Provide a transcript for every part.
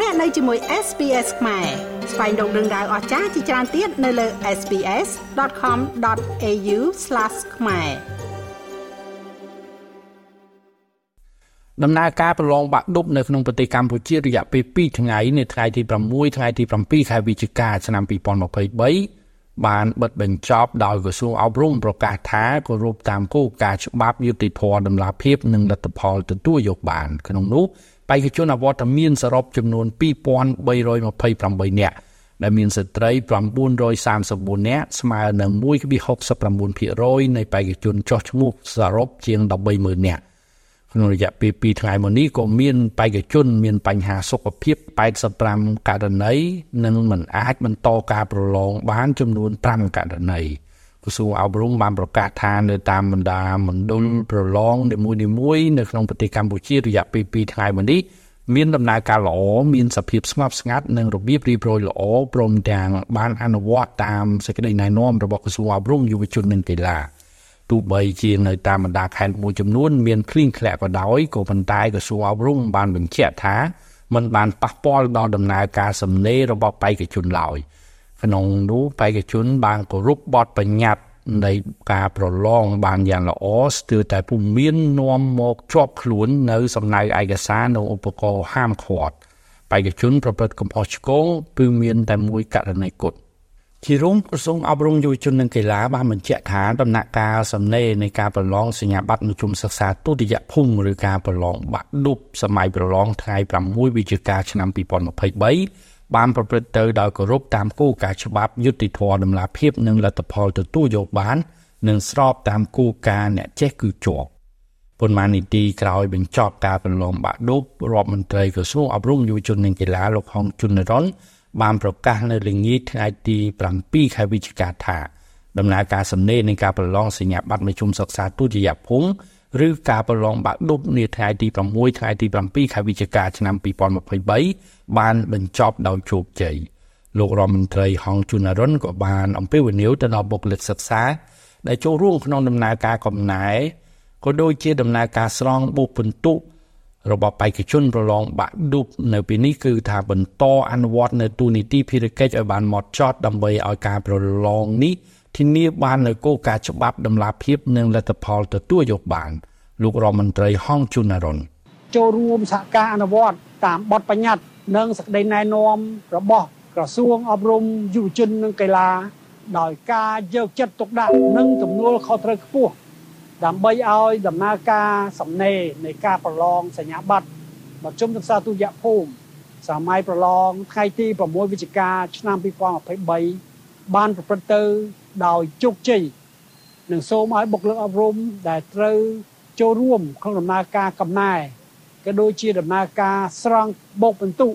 លោកអ្នកនៅជាមួយ SPS ខ្មែរស្វែងរកដឹងដៅអស្ចារ្យជាច្រើនទៀតនៅលើ SPS.com.au/ ខ្មែរដំណើរការប្រឡងបាក់ឌុបនៅក្នុងប្រទេសកម្ពុជារយៈពេល2ថ្ងៃនៅថ្ងៃទី6ថ្ងៃទី7ខែវិច្ឆិកាឆ្នាំ2023 បានបិទបញ្ចប់ដោយក្រសួងអប់រំប្រកាសថាគោរពតាមគោលការណ៍ច្បាប់យុតិធម៌ដំណាភិបនិងលទ្ធផលទទួលយកបានក្នុងនោះបេក្ខជនអវត្តមានសរុបចំនួន2328នាក់ដែលមានស្ត្រី934នាក់ស្មើនឹង1.69%នៃបេក្ខជនចុះឈ្មោះសរុបជាង130,000នាក់ ក្នុងរយៈពេល2ថ្ងៃមកនេះក៏មានបេក្ខជនមានបញ្ហាសុខភាព85ករណីនិងមិនអាចបន្តការប្រឡងបានចំនួន5ករណីក្រសួងអប់រំបានប្រកាសថានៅតាមបណ្ដាមណ្ឌលប្រឡងនីមួយៗនៅក្នុងប្រទេសកម្ពុជារយៈពេល2ថ្ងៃមកនេះមានដំណើរការល្អមានសភាពស្ងប់ស្ងាត់និងរបៀបរៀបរយល្អព្រមទាំងបានអនុវត្តតាមសេចក្តីណែនាំរបស់ក្រសួងអប់រំយុវជននិងកីឡា ទោះបីជានៅតាមបណ្ដាខេត្តមួយចំនួនមានភ្លៀងធ្លាក់ក៏ដោយក៏ប៉ុន្តែក្រសួងអប់រំបានបញ្ជាក់ថាมันបានប៉ះពាល់ដល់ដំណើរការសំណេររបស់បេក្ខជនឡើយក្នុងនោះបេក្ខជនបានគោរពបទបញ្ញត្តិនៃការប្រឡងបានយ៉ាងល្អស្ទើរតែពុំមាននាំមកជាប់ខ្លួននៅសំណៅឯកសារនិងឧបករណ៍ហាមឃាត់បេក្ខជនប្រព្រឹត្តកំហុសឆ្គងគឺមានតែមួយករណីគត់ ជារួមក្រសួងអប់រំយុវជននិងកីឡាបានបញ្ជាក់ថាដំណាក់កាលសំណេរនៃការប្រឡងសញ្ញាបត្រមជ្ឈមសិក្សាទុតិយភូមិឬការប្រឡងបាក់ឌុបសម័យប្រឡងថ្ងៃ6វិច្ឆិកាឆ្នាំ2023បានប្រព្រឹត្តទៅដោយគោរពតាមគោលការណ៍ច្បាប់យុត្តិធម៌ដំណាភិបនិងលទ្ធផលទទួលយកបាន និងស្របតាមគោលការណ៍អ្នកចេះគឺជាប់ប៉ុន្មាននីតិក្រោយបញ្ចប់ការប្រឡងបាក់ឌុបរដ្ឋមន្ត្រីក្រសួងអប់រំយុវជននិងកីឡាលោកហងជុនរ៉ុន បានប្រកាសនៅល្ងាចថ្ងៃទី7ខែវិច្ឆិកាថាដំណើរការសំណេរនៃការប្រឡងសញ្ញាបត្រមជ្ឈមសិក្សាទុតិយភូមិឬការប្រឡងបាក់ឌុបនាថ្ងៃទី6ថ្ងៃទី7ខែវិច្ឆិកាឆ្នាំ2023បានបញ្ចប់ដោយជោគជ័យលោករដ្ឋមន្ត្រីហងជុនរុនក៏បានអំពាវនាវទៅដល់បុគ្គលិកសិក្សាដែលចូលរួមក្នុងដំណើរការកំណែក៏ដូចជាដំណើរការស្រង់បុពិន្ទុ របស់បេក្ខជនប្រឡងបាក់ឌុបនៅពេលនេះគឺថាបន្តអនុវត្តនៅទូនីតិភារកិច្ចឲ្យបានម៉ត់ចត់ដើម្បីឲ្យការប្រឡងនេះធានាបាននូវគោលការណ៍ច្បាប់ដំណាភិបនិងលទ្ធផលទទួលយកបានលោករដ្ឋមន្ត្រីហងជុនរ៉ុនចូលរួមសហការអនុវត្តតាមបទបញ្ញត្តិនិងសេចក្តីណែនាំរបស់ក្រសួងអប់រំយុវជននិងកីឡាដោយការយកចិត្តទុកដាក់និងទំនួលខុសត្រូវខ្ពស់ ដើម្បីឲ្យដំណើរការសំណេរនៃការប្រឡងសញ្ញាបត្រមជ្ឈមសិក្សាទុតិយភូមិសម័យប្រឡងថ្ងៃទី6វិច្ឆិកាឆ្នាំ2023បានប្រព្រឹត្តទៅដោយជោគជ័យនិងសូមឲ្យបុគ្គលិកអប់រំដែលត្រូវចូលរួមក្នុងដំណើរការកំណែក៏ដូចជាដំណើរការស្រង់បោកបន្ទុក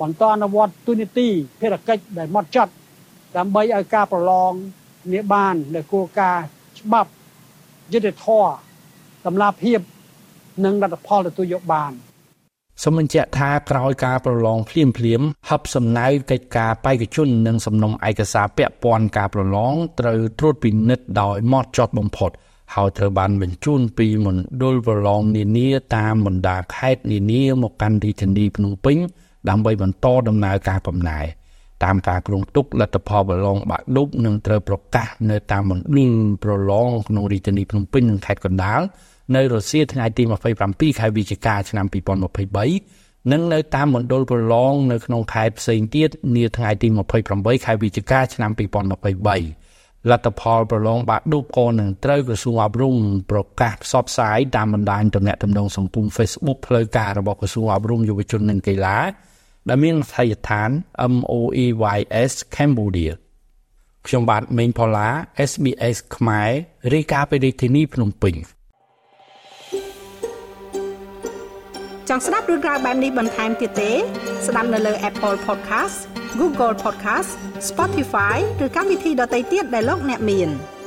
បន្តអនុវត្តទូនីតិភារកិច្ចដែលម៉ត់ចត់ដើម្បីឲ្យការប្រឡងនេះបាននៅគោលការណ៍ច្បាប់ យុទ្ធធរតម្លាភាពនិងលទ្ធផលទទួលយកបានសូមបញ្ជាក់ថាក្រោយការប្រឡងភ្លាមភ្លាមហបសំណៅកិច្ចការបេក្ខជននិងសំណុំឯកសារពាក់ព័ន្ធការប្រឡងត្រូវត្រួតពិនិត្យដោយម៉ត់ចត់បំផុតហើយត្រូវបានបញ្ជូនពីមណ្ឌលប្រឡងនានាតាមបណ្ដាខេត្តនានាមកកាន់រាជធានីភ្នំពេញដើម្បីបន្តដំណើរការកំណែ តាមការគ្រោងទុកលទ្ធផលប្រឡងបាក់ឌុបនឹងត្រូវប្រកាសនៅតាមមណ្ឌលប្រឡងក្នុងរាជធានីភ្នំពេញនិងខេត្តកណ្ដាលនៅរសៀលថ្ងៃទី27ខែវិច្ឆិកាឆ្នាំ2023និងនៅតាមមណ្ឌលប្រឡងនៅក្នុងខេត្តផ្សេងទៀតនាថ្ងៃទី28ខែវិច្ឆិកាឆ្នាំ2023លទ្ធផលប្រឡងបាក់ឌុបក៏នឹងត្រូវក្រសួងអប់រំប្រកាសផ្សព្វផ្សាយតាមបណ្ដាញទំនាក់ទំនងសង្គម Facebook ផ្លូវការរបស់ក្រសួងអប់រំយុវជននិងកីឡា ដែលមានថៃដ្ឋាន MOEYS Cambodia ខ្ញុំបាទមេងផល្លា SBS ខ្មែររាយការណ៍ពីរាជធានីភ្នំពេញចង់ស្ដាប់រឿងរ៉ាវបែបនេះបន្ថែមទៀតទេ ស្ដាប់នៅលើ Apple Podcast Google Podcast Spotify ឬកម្មវិធីដទៃទៀតដែលលោកអ្នកមាន។